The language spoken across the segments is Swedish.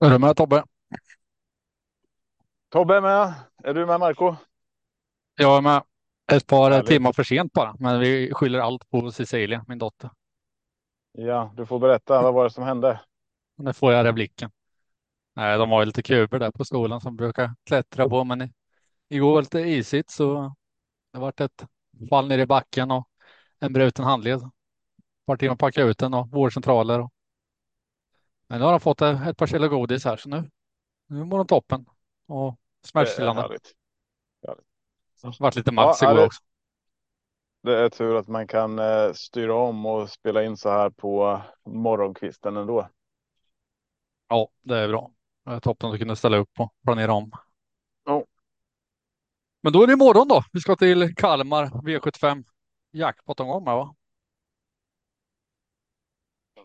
Är du med Tobbe? Tobbe är med. Är du med Marco? Jag är med. Ett par Härligt. timmar för sent bara, men vi skyller allt på Cecilia, min dotter. Ja, du får berätta. Vad var det som hände? Nu får jag det blicken. Nej, de har ju lite kuber där på skolan som brukar klättra på, men igår var det lite isigt så det vart ett fall ner i backen och en bruten handled. Ett par timmar på akuten och vårdcentraler. Och... Men nu har de fått ett par kilo godis här, så nu, nu mår de toppen. Och smärtstillande. Det vart lite max ja, igår det, också. det är tur att man kan eh, styra om och spela in så här på morgonkvisten ändå. Ja, det är bra. Det är toppen att kunde ställa upp och planera om. Ja, Men då är det imorgon då. Vi ska till Kalmar V75 jackpot-omgång va?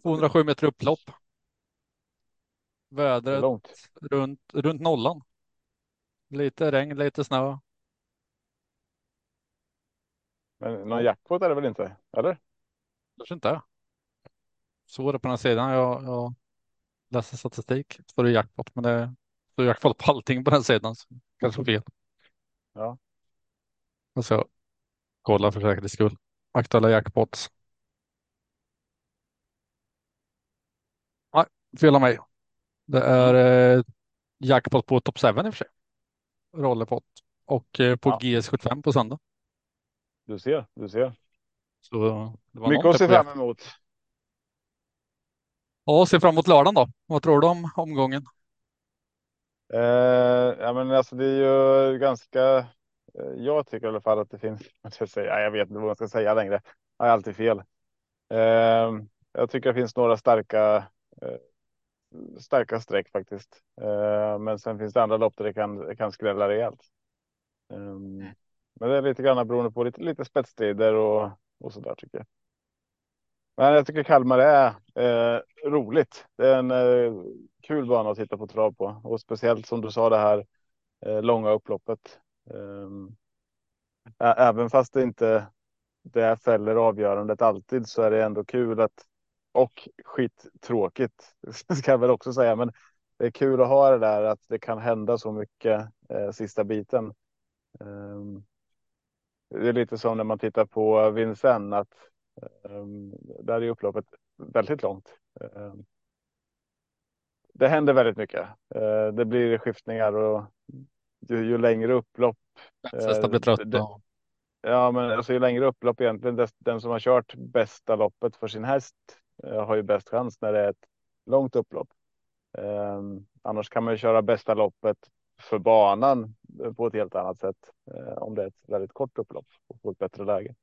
207 meter upplopp. Vädret runt, runt nollan. Lite regn, lite snö. Men någon Ja, jackpot är det väl inte? Eller? kanske inte. Så det på den här sidan. Jag, jag läser statistik. Så det jackpot, men det står jackpot på allting på den sidan. Så kanske fel. Ja. Och så kolla för säkerhets skull. Aktuella jackpots. Nej, fel av mig. Det är eh, jackpot på top 7 i och för sig. Rollerpott. Och eh, på Ja, GS75 på söndag. du ser, du ser. Så det var Mycket att se fram emot. Ja, se fram emot lördagen då. Vad tror du om omgången? Eh, ja, men alltså det är ju ganska. eh, Jag tycker i alla fall att det finns. Jag, säga, jag vet inte vad man ska säga längre. Jag har alltid fel. Eh, jag tycker det finns några starka, eh, starka streck faktiskt. Eh, men sen finns det andra lopp där det kan, kan skrälla rejält. Eh, men det är lite grann beroende på lite, lite spetsstrider och, och så där tycker jag. Men jag tycker Kalmar är eh, roligt. Det är en eh, kul bana att titta på trav på och speciellt som du sa det här eh, långa upploppet. Eh, ä- även fast det inte det fäller avgörandet alltid så är det ändå kul att och skittråkigt ska jag väl också säga. Men det är kul att ha det där att det kan hända så mycket eh, sista biten. Eh, det är lite som när man tittar på Vincennes att eh, där är upploppet väldigt långt. Eh, det händer väldigt mycket. Eh, det blir skiftningar och ju, ju längre upplopp. Blir Eh, trötta. det, ja, men alltså ju längre upplopp egentligen, den som har kört bästa loppet för sin häst Eh, har ju bäst chans när det är ett långt upplopp. Eh, annars kan man ju köra bästa loppet för banan på ett helt annat sätt eh, om det är ett väldigt kort upplopp och får ett bättre läge.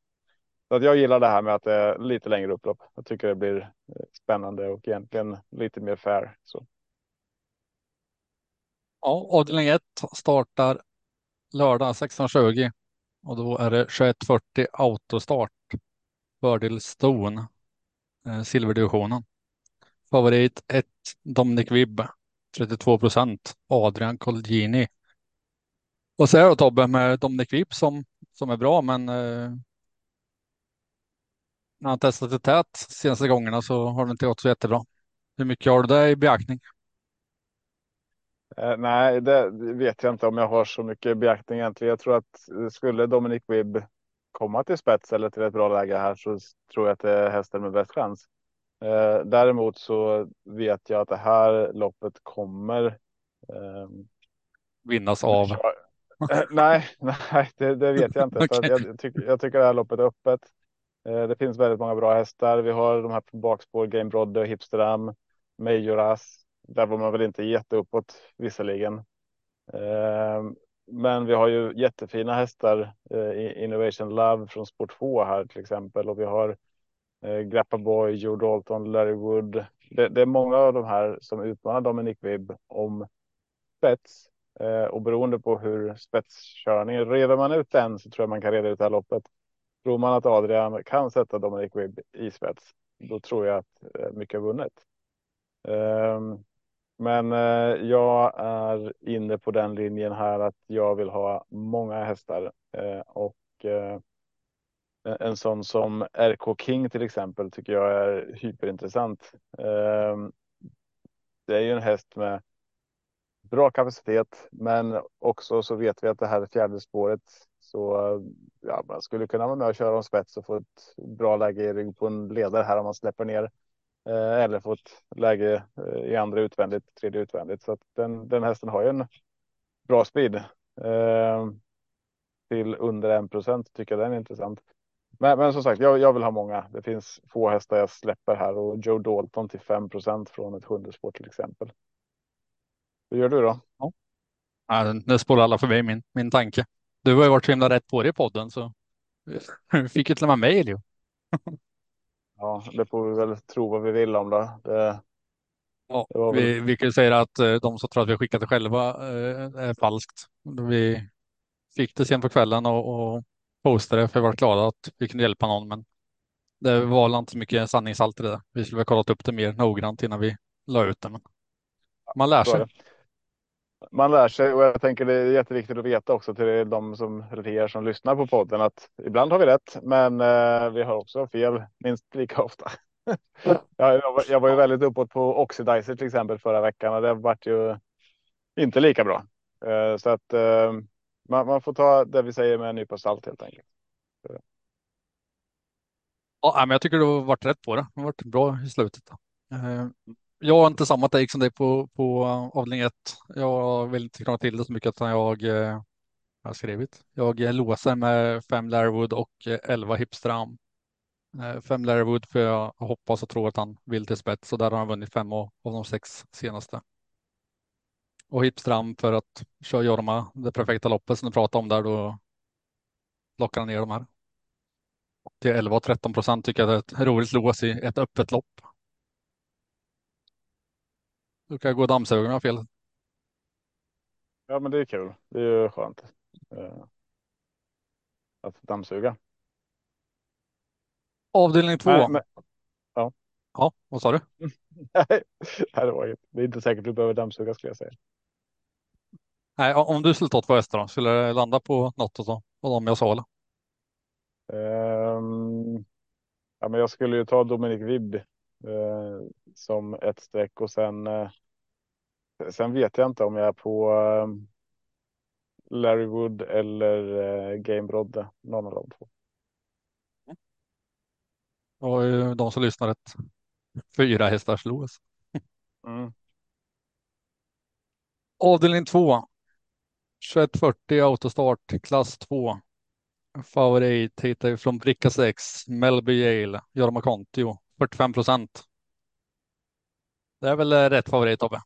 Så att jag gillar det här med att det är lite längre upplopp. Jag tycker det blir eh, spännande och egentligen lite mer fair. Så. Ja, avdelning 1 startar lördag 16.20 och då är det 21.40 autostart. Fördel Stone, Eh, silverdivisionen. Favorit 1 Dominic Vibb, 32 procent. Adrian Colgjini. Vad säger du Tobbe med Dominic Vibb som, som är bra, men eh, när han testat det tät senaste gångerna så har det inte gått så jättebra. Hur mycket har du det i beaktning? Eh, nej, det vet jag inte om jag har så mycket beaktning egentligen. Jag tror att eh, skulle Dominic Wibb komma till spets eller till ett bra läge här så tror jag att det är hästen med bäst chans. Eh, däremot så vet jag att det här loppet kommer. Eh, Vinnas av. Eh, nej, nej, det, det vet jag inte. Okej. jag, tycker, jag tycker det här loppet är öppet. Eh, det finns väldigt många bra hästar. Vi har de här på bakspår, Game Brodde, Hipsteram, Majoras. Där var man väl inte jätteuppåt visserligen. Men vi har ju jättefina hästar eh, i Innovation Love från Sport 2 här till exempel och vi har eh, Grappa Boy, Joe Dalton, Larry Wood. Det, det är många av de här som utmanar Dominic Vibb om spets eh, och beroende på hur spetskörningen reder man ut den så tror jag man kan reda ut det här loppet. Tror man att Adrian kan sätta Dominic Vibb i spets, då tror jag att eh, mycket är vunnet. Ehm, men eh, jag är inne på den linjen här att jag vill ha många hästar eh, och eh, en sån som RK King till exempel tycker jag är hyperintressant. Ehm, det är ju en häst med bra kapacitet, men också så vet vi att det här fjärde spåret så ja, man skulle kunna vara med och köra om spets och få ett bra läge i rygg på en ledare här om man släpper ner eh, Eh, eller få ett läge eh, i andra utvändigt, tredje utvändigt. Så att den, den hästen har ju en bra speed. Eh, till under en procent tycker jag den är intressant. Men, men som sagt, jag, jag vill ha många. Det finns få hästar jag släpper här och Joe Dalton till 5% från ett sjunde spår till exempel. Hur gör du då? Ja. Nu det spårar alla förbi min, min tanke. Du har ju varit så himla rätt på det i podden så du fick ju till och med mejl. Ja, det får vi väl tro vad vi vill om då. Det, ja, det väl... vi, vi kan säga att eh, de som tror att vi skickat det själva eh, är falskt. Vi fick det sent på kvällen och, och postade för vi var glada att vi kunde hjälpa någon. Men det var inte så mycket sanningshalt i det. Vi skulle ha kollat upp det mer noggrant innan vi la ut det. Men man lär sig. Man lär sig och jag tänker det är jätteviktigt att veta också till de som er som lyssnar på podden att ibland har vi rätt, men eh, vi har också fel minst lika ofta. jag, var, jag var ju väldigt uppåt på Oxidizer till exempel förra veckan och det vart ju inte lika bra. Eh, så att eh, man, man, får ta det vi säger med en nypa salt helt enkelt. Ja, men jag tycker du har varit rätt på det. Det har varit bra i slutet. Eh, jag har inte samma take som dig på, på eh, avdelning 1. Jag vill inte krångla till det så mycket utan jag eh, har skrivit. Jag eh, låser med fem Larrywood och eh, 11 Hipstram. Fem Larrywood för jag hoppas och tror att han vill till spets och där har han vunnit fem av de sex senaste. Och Hipstram för att köra Jorma, det perfekta loppet som du pratade om där, då lockar han ner de här. Till 11 och 13 procent tycker jag det är ett roligt lås i ett öppet lopp. Du kan gå och dammsuga om jag har fel. Ja, men det är kul. Det är ju skönt. Uh, att dammsuga. Avdelning två. Nej, men, ja. ja, vad sa du? Nej, det var inget. Det är inte säkert du behöver dammsuga skulle jag säga. Nej, om du skulle ta två hästar då, skulle det landa på något av dem jag sa eller? Um, ja, men jag skulle ju ta Dominic Vibb uh, som ett streck och sen. Uh, sen vet jag inte om jag är på uh, Larry Wood eller uh, Game Brodde, någon av de två. Och de som lyssnar ett fyra hästars lås. Mm. Avdelning två. 2140 autostart klass 2. Favorit hittar vi från bricka 6. Melby Yale, Jorma Kontio, 45 procent. Det är väl eh, rätt favorit Tobbe?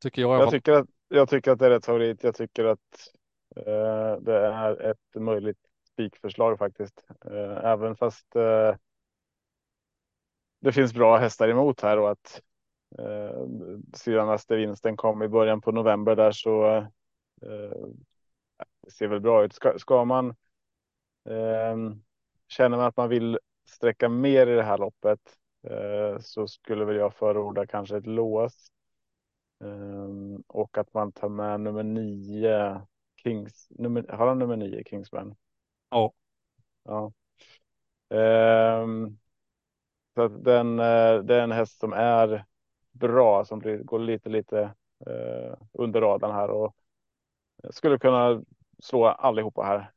Tycker jag. Jag tycker, att, jag tycker att det är rätt favorit. Jag tycker att eh, det är ett möjligt spikförslag faktiskt. Eh, även fast eh, det finns bra hästar emot här och att eh, senaste vinsten kom i början på november där så eh, det ser väl bra ut. Ska, ska man eh, känner man att man vill sträcka mer i det här loppet eh, så skulle väl jag förorda kanske ett lås. Eh, och att man tar med nummer nio Kings. Nummer, har han nummer nio Kingsman? Ja. Ja. Um, så att den, eh, det är en häst som är bra som går lite, lite under radarn här och skulle kunna slå allihopa här.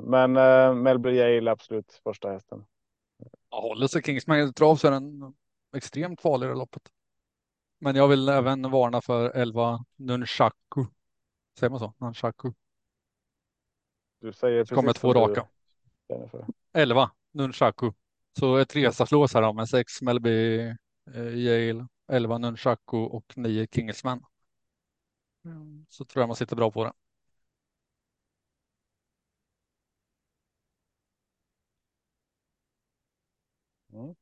Men Melbury Yale absolut första hästen. Ja, håller sig Kingsman trav så är den extremt farlig i loppet. Men jag vill även varna för 11 Nunchaku. Säger man så? Nunchaku. Du säger precis kommer två raka. 11 Nunchaku. Så ett resaslås här då med sex Melby eh, Yale, 11 Nunchaku och 9 Kingsman. Mm. Så tror jag man sitter bra på det. Mm.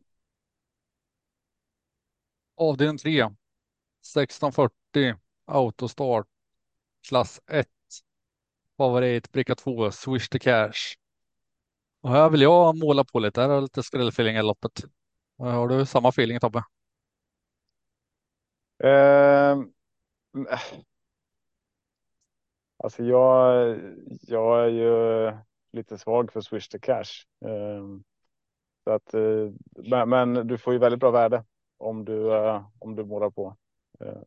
Avdelning 3. 1640 autostart. Klass 1. Favorit bricka 2 Swish the cash. Och här vill jag måla på lite. Här har lite skrällfeeling i loppet. Eh, har du samma feeling Tobbe? Uh, alltså jag, jag är ju lite svag för Swish the Cash. Uh, så att, uh, men, men, du får ju väldigt bra värde om du, eh, om du målar på. Eh,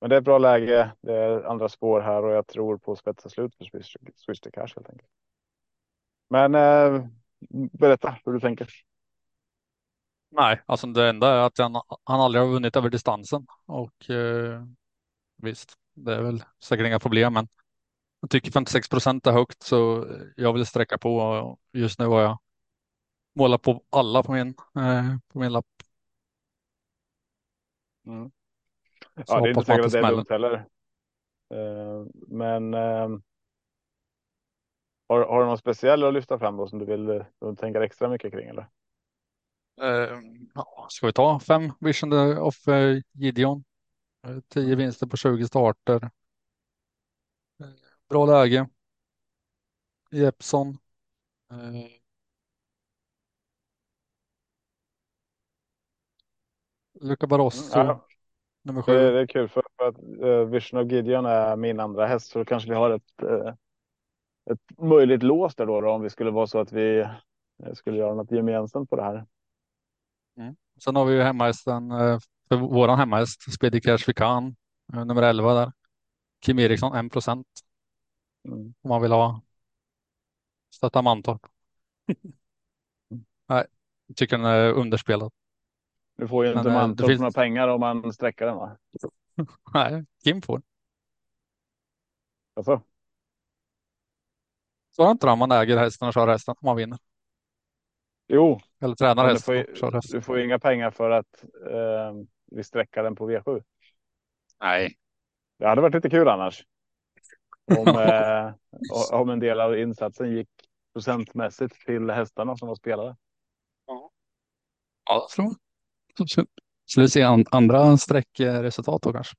men det är ett bra läge. Det är andra spår här och jag tror på spetsa slut för Swish, Swish to Cash helt enkelt. Men eh, berätta hur du tänker. Nej, alltså det enda är att han, han aldrig har vunnit över distansen och eh, visst, det är väl säkert inga problem, men jag tycker 56 procent är högt så jag vill sträcka på och just nu har jag målat på alla på min, eh, på min lapp. Mm. Ja, det är inte säkert att det är dumt heller. Eh, men eh, har, har du något speciellt att lyfta fram då som du vill, du vill tänka extra mycket kring eller? Eh, ja, ska vi ta fem Vision of eh, Gideon? Eh, 10 Mm. vinster på 20 starter. Eh, Bra läge. Jeppson. Luca Mm. Barroso, Ja, nummer det, sju. det är kul för, för att uh, Vision of Gideon är min andra häst så kanske vi har ett, eh, ett möjligt lås där då, då om vi skulle vara så att vi eh, skulle göra något gemensamt på det här. Mm. Sen har vi ju hemmahästen, eh, för våran hemmahäst, Speedy Cash Vican, eh, nummer 11 där. Kim Eriksson, 1 procent Mm. om man vill ha stötta Mantorp. Nej, jag tycker den är underspelad. Nu får ju inte eh, det Mantorp finns- några pengar om man sträcker den va? Nej, Kim får. Alltså, Så är det inte om man äger hästen och kör hästen om man vinner. jo, Eller tränar du hästen får, och kör ju, hästen. du får ju inga pengar för att eh, vi sträcker den på V7. Nej. Det hade varit lite kul annars. Om, eh, om en del av insatsen gick procentmässigt till hästarna som var spelare. Ja, jag tror så- Skulle vi se an- andra sträckresultat då kanske?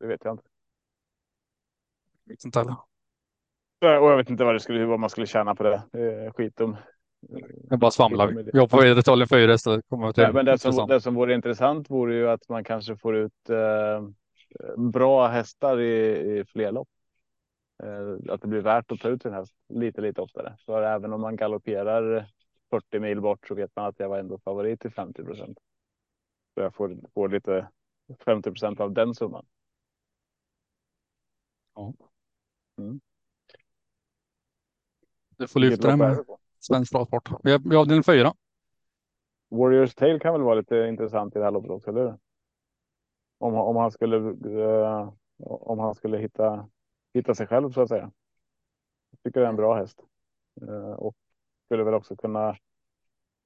Det vet jag inte. Vet inte heller. Och jag vet inte vad, det skulle, vad man skulle tjäna på det. det är skit om. Jag bara svamlar. Det. Vi hoppar vidare till Olin 4 istället. Nej, men det som, det som vore intressant vore ju att man kanske får ut eh, bra hästar i, i fler lopp. Eh, att det blir värt att ta ut en häst lite, lite oftare. För även om man galopperar 40 mil bort så vet man att jag var ändå favorit till 50 procent. Så jag får, får lite 50 procent av den summan. Du får lyfta är med svensk travsport. Vi har, avdelning fyra. Warriors Tale kan väl vara lite intressant i det här loppet också, eller hur? Om, om han skulle, eh, om han skulle hitta, hitta sig själv så att säga. Jag tycker det är en bra häst. Eh, och skulle väl också kunna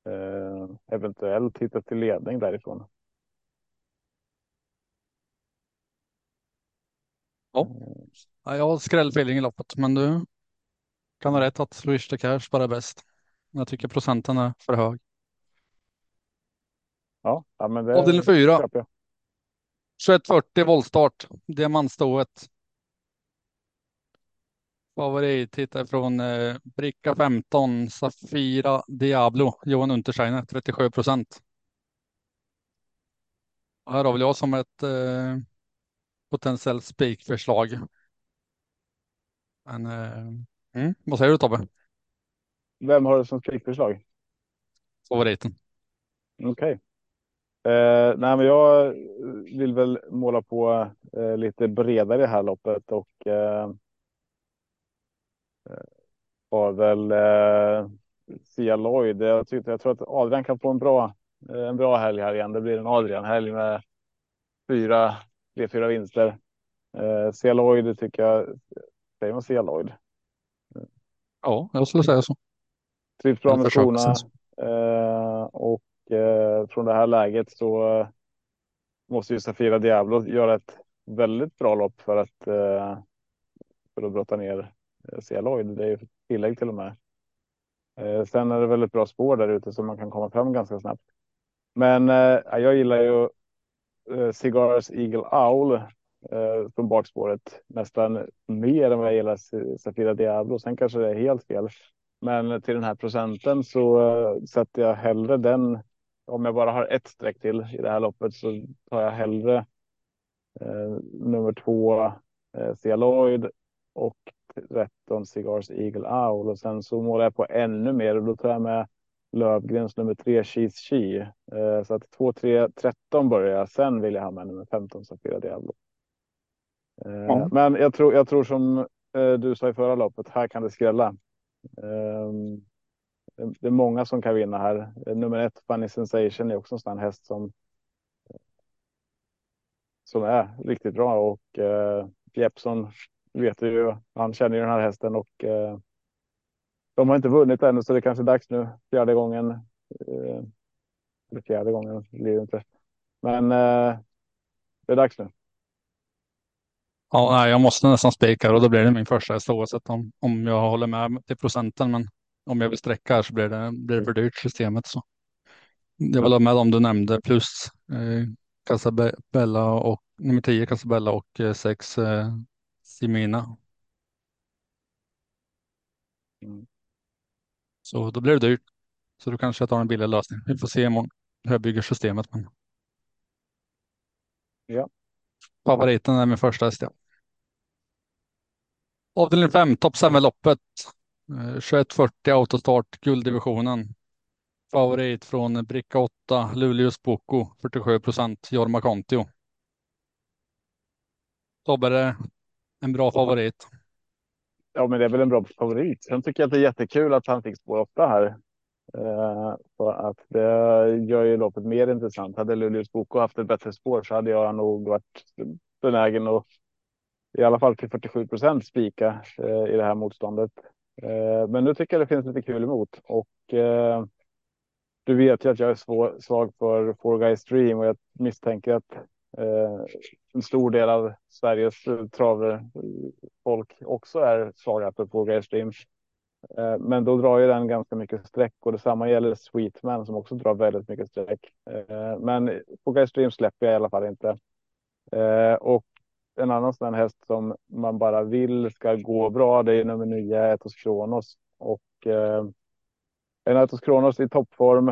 eh, eventuellt hitta till ledning därifrån. Ja. Ja, jag har skrällfeeling i loppet, men du kan ha rätt att Swish the Cash bara är bäst. Jag tycker procenten är för hög. Ja, ja men det Avdelning fyra. köper jag. 2140 voltstart. Diamantstået. Favorit hittar från eh, bricka 15 Safira Diablo. Johan Untersteiner 37 procent. Här har väl jag som ett eh, potentiellt spikförslag. Men eh, mm, vad säger du Tobbe? Vem har du som spikförslag? Favoriten. Okej. Eh, nej, men jag vill väl måla på eh, lite bredare i det här loppet och eh, har väl eh, Sia Lloyd. Jag, tyckte, jag tror att Adrian kan få en bra, eh, en bra helg här igen. Det blir en Adrian-helg med fyra, tre, fyra vinster. Eh, Sia Lloyd tycker jag, säger man Sia Lloyd? Ja, jag skulle säga så. Trivs bra med skorna. Eh, och eh, från det här läget så eh, måste ju Safira Diablo göra ett väldigt bra lopp för att eh, för att brotta ner Eh, C-lag. Det är ju tillägg till och med. Eh, sen är det väldigt bra spår där ute så man kan komma fram ganska snabbt. Men eh, jag gillar ju eh, Cigars Eagle Owl eh, från bakspåret nästan mer än vad jag gillar Safira Diablo. Sen kanske det är helt fel. Men till den här procenten så eh, sätter jag hellre den. Om jag bara har ett streck till i det här loppet så tar jag hellre eh, nummer två eh, Cialoid och 13 Cigars Eagle Owl och sen så målar jag på ännu mer och då tar jag med Lövgrens nummer tre Cheese Chi. Eh, så att 2, 3, 13 börjar jag. Sen vill jag ha med nummer 15 Safira Diablo. Eh, Ja. Men jag tror, jag tror som eh, du sa i förra loppet, här kan det skrälla. Ehm, det- är många som kan vinna här. Nummer ett, Funny Sensation, är också en sån här häst som som är riktigt bra och eh, Jeppson vet ju, han känner ju den här hästen och eh, de har inte vunnit ännu så det är kanske är dags nu fjärde gången. Eh, eller fjärde gången blir det inte. Men eh, det är dags nu. Ja, nej, jag måste nästan spika och då blir det min första häst oavsett om, om jag håller med till procenten. Men om jag vill sträcka här så blir det, blir det för dyrt systemet. Så. Jag vill ha med dem du nämnde plus eh, Casabella och nummer 10 Casabella och 6 eh, eh Simina. Mm. Så då blir det dyrt. Så då kanske jag tar en billig lösning. Vi får se imorgon hur jag bygger systemet. Men... Ja. Favoriten är min första häst. Ja. Avdelning 5, topp 7-loppet. Eh, 2140 autostart, gulddivisionen. Favorit från bricka 8, Luleås Boko, 47 procent, Jorma Kontio. Tobbe, är det en bra favorit? Ja, men det är väl en bra favorit. Sen tycker jag att det är jättekul att han fick spår 8 här. Eh, för att det gör ju loppet mer intressant. Hade Luleås Boko haft ett bättre spår så hade jag nog varit benägen att i alla fall till 47 procent spika eh, i det här motståndet. Eh, men nu tycker jag det finns lite kul emot och eh, du vet ju att jag är svår, svag för Four Guys Dream och jag misstänker att Eh, en stor del av Sveriges eh, travfolk också är svaga för Four Eh, men då drar ju den ganska mycket streck och detsamma gäller Sweetman som också drar väldigt mycket streck. Eh, men Four Guys släpper jag i alla fall inte. Eh, och en annan sån här häst som man bara vill ska gå bra, det är nummer nio, Etos Kronos. Och eh, en Etos Kronos i toppform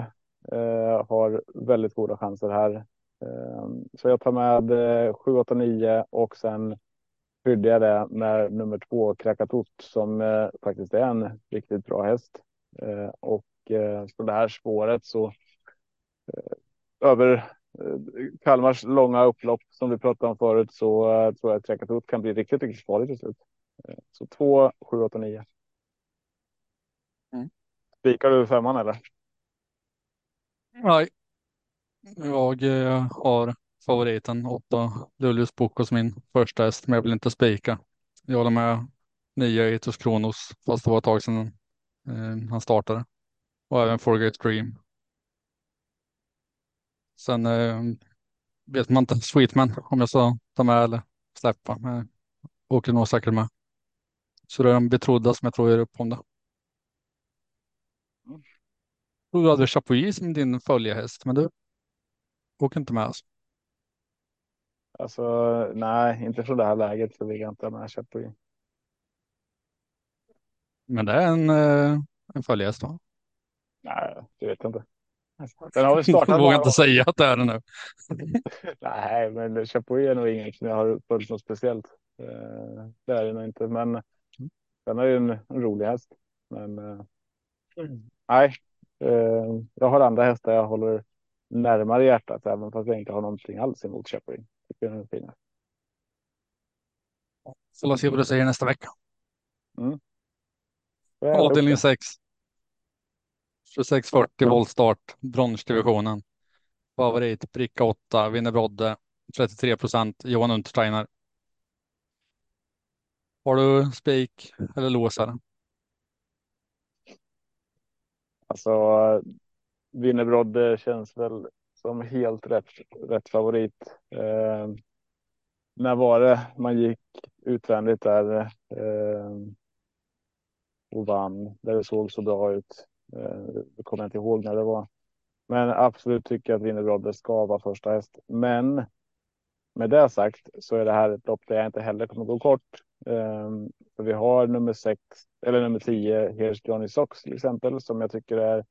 eh, har väldigt goda chanser här. Eh, så jag tar med eh, 7, 8, 9 och sen fyllde jag det med nummer två, Krakatot, som eh, faktiskt är en riktigt bra häst. Eh, och eh, på det här spåret så eh, över eh, Kalmars långa upplopp som vi pratade om förut så eh, tror jag att Krakatot kan bli riktigt, riktigt farligt till slut. Eh, så 2, 7, 8, 9. Mm. Spikar du femman eller? Nej. Jag eh, har favoriten 8 Luleås Boko som min första häst, men jag vill inte spika. Jag håller med 9 Etos Kronos, fast det var ett tag sedan eh, han startade. Och även Forgate Dream. Sen eh, vet man inte Sweetman om jag ska ta med eller släppa. Men jag åker nog säkert med. Så det är de betrodda som jag tror gör upp om det. Du hade Chapuis som din följehäst, men du åker inte med. Alltså. Alltså nej, inte från det här läget så vill jag inte ha med Chapuis. Men det är en, eh, en följehäst va? Nej, det vet jag inte. Den har väl startat Jag vågar inte säga att det är det nu. Nej, men Chapuis är nog inget som jag har följt något speciellt. Eh, Det är det nog inte, men den är ju en, en rolig häst. Men eh, nej, jag har andra hästar jag håller närmare hjärtat, även fast jag inte har någonting alls emot Chapuis. Tycker den är fin. Så låt oss se vad du säger nästa vecka. Upp Avdelning det. 6. 2640 voltstart, bronsdivisionen. Favorit, bricka 8, vinner Brodde, 33 procent, Johan Untersteiner. Har du spik eller låsare? Alltså, Winnerbrodde känns väl som helt rätt, rätt favorit. Eh, när var det man gick utvändigt där eh, och vann? Där det såg så bra ut. Eh, det kommer inte ihåg när det var. Men absolut tycker jag att Winnerbrodde ska vara första häst. Men med det sagt så är det här ett lopp där jag inte heller kommer gå kort. Eh, för vi har nummer sex eller nummer 10, Here's Johnny Sox till exempel, som jag tycker är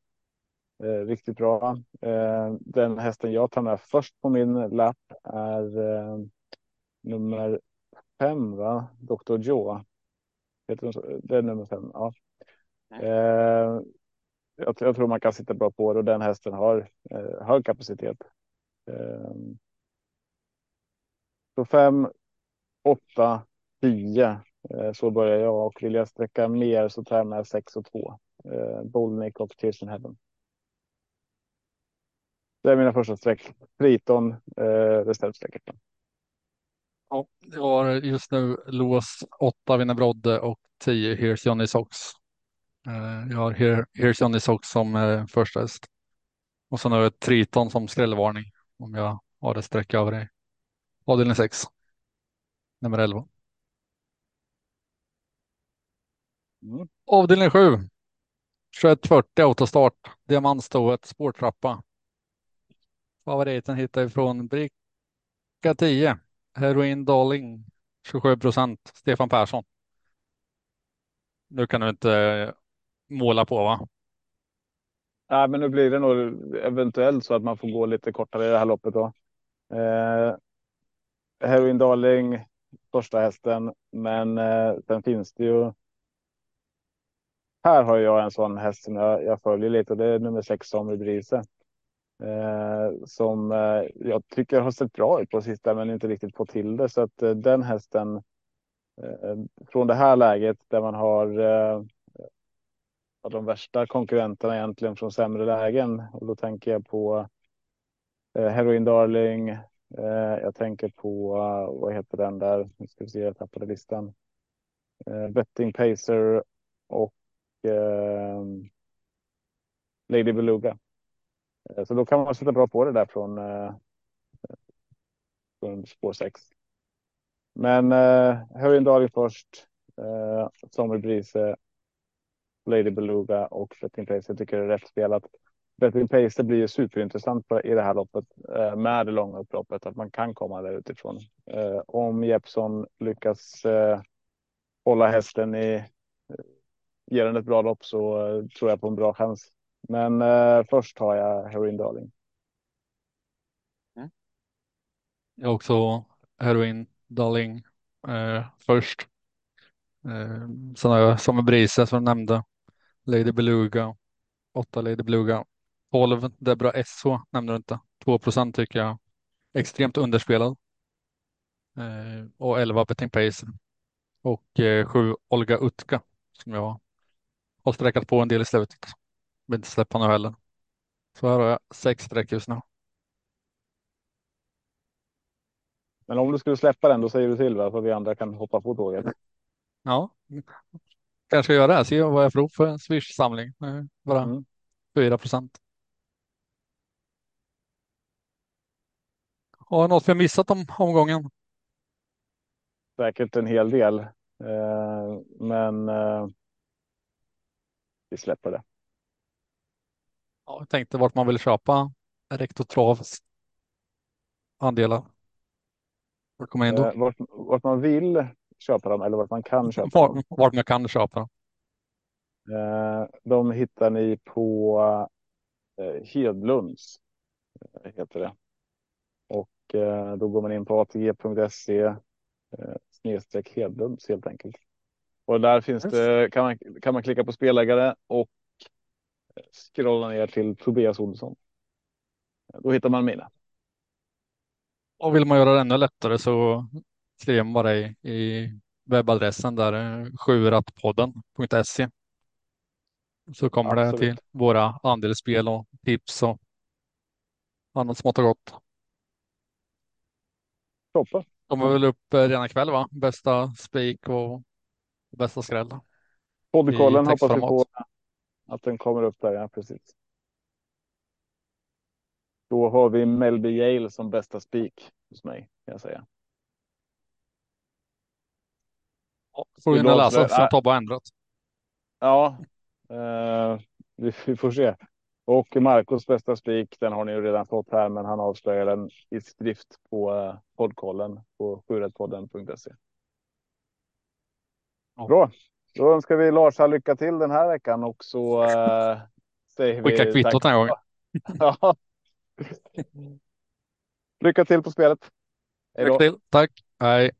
riktigt bra. Eh, den hästen jag tar med först på min lapp är eh, nummer fem, va? Dr. Joe. Det är nummer fem, ja. Eh, jag, tror man kan sitta bra på det och den hästen har eh, hög kapacitet. Eh, så fem, åtta, tio. Eh, så börjar jag och vill jag sträcka mer så tar jag med sex och två. Eh, Bolnick och Kirsten Heaven. Det är mina första streck. Triton, eh, reservsträcket. Ja, jag har just nu lås 8 Vinner Brodde och 10 Here's Johnny Sox. Eh, jag har Here, Here's Johnny Sox som eh, första häst. Och sen har jag ett Triton som skrällvarning om jag har ett streck över i avdelning 6. Nummer 11. Mm. Avdelning 7. 2140 autostart. Diamantstoet, spårtrappa. Favoriten hittar vi från bricka 10. Heroin Darling 27 procent. Stefan Persson. Nu kan du inte eh, måla på va? Nej, men nu blir det nog eventuellt så att man får gå lite kortare i det här loppet då. Eh, Heroin Darling, första hästen, men eh, sen finns det ju. Här har jag en sån häst som jag, jag följer lite och det är nummer sex som Brise. Eh, som eh, jag tycker har sett bra ut på sista men inte riktigt fått till det. Så att eh, den hästen eh, från det här läget där man har eh, de värsta konkurrenterna egentligen från sämre lägen. Och då tänker jag på eh, Heroin Darling. Eh, jag tänker på, eh, vad heter den där? Nu ska vi se, jag tappade listan. Eh, Betting Pacer och eh, Lady Beluga. Eh, så då kan man sätta bra på det där från, eh, från spår 6. Men eh, Heroin Darling först. Eh, Samuel Brise eh, Lady Beluga och Betting Pace. Jag tycker det är rätt spelat. Betting Pace blir ju superintressant i det här loppet eh, med det långa upploppet, att man kan komma där utifrån. Eh, om Jeppson lyckas eh, hålla hästen i, eh, ger den ett bra lopp så tror jag på en bra chans. Men eh, först har jag Heroin Darling. Mm. Jag också Heroin Darling eh, först. Eh, sen har jag som Brise som du nämnde. Lady Beluga, åtta Lady Beluga, 12 Debra SH nämnde du inte. 2 procent tycker jag extremt underspelad. Eh, och 11 Betting Pace och eh, 7 Olga Utka som jag har sträckat på en del i slutet. Vill inte släppa nu heller. Så här har jag sex streck just nu. Men om du skulle släppa den, då säger du till va? Så vi andra kan hoppa på tåget. Ja, kanske ska göra det. Se vad jag får för Swish-samling. Bara mm. 4 procent. Har något vi missat om omgången? Säkert en hel del, eh, men eh, vi släpper det. Ja, jag tänkte vart man vill köpa Recto Travs andelar. Vart kommer in då? Eh, vart, vart man vill köpa dem eller vart man kan köpa var, dem. Vart man kan köpa dem. Eh, de hittar ni på eh, Hedlunds. Heter det. Och då går man in på atg.se snedstreck Hedlunds helt enkelt. Och där finns det, kan man, kan man klicka på spelägare och scrolla ner till Tobias Olsson. Då hittar man mina. Och vill man göra det ännu lättare så skriver man bara i, i webbadressen där, sjuratpodden.se. Så kommer Absolut. det till våra andelsspel och tips och annat smått och gott. Toppen. Kommer väl upp eh, redan ikväll va? Bästa spik och bästa skräll. Poddkollen hoppas vi på att den kommer upp där, ja precis. Då har vi Melby Yale som bästa spik hos mig, kan jag säga. Ja, får vi läsa eftersom Tobbe har ändrat. Ja, Uh, vi, vi, får se. Och Marcos bästa spik, den har ni ju redan fått här, men han avslöjar den i skrift på uh, poddkollen på sjurättpodden.se. Bra, då önskar vi Larsa lycka till den här veckan och så uh, säger vi. Skicka kvittot den här gången. ja. Lycka till på spelet. Lycka till. Tack. Hej.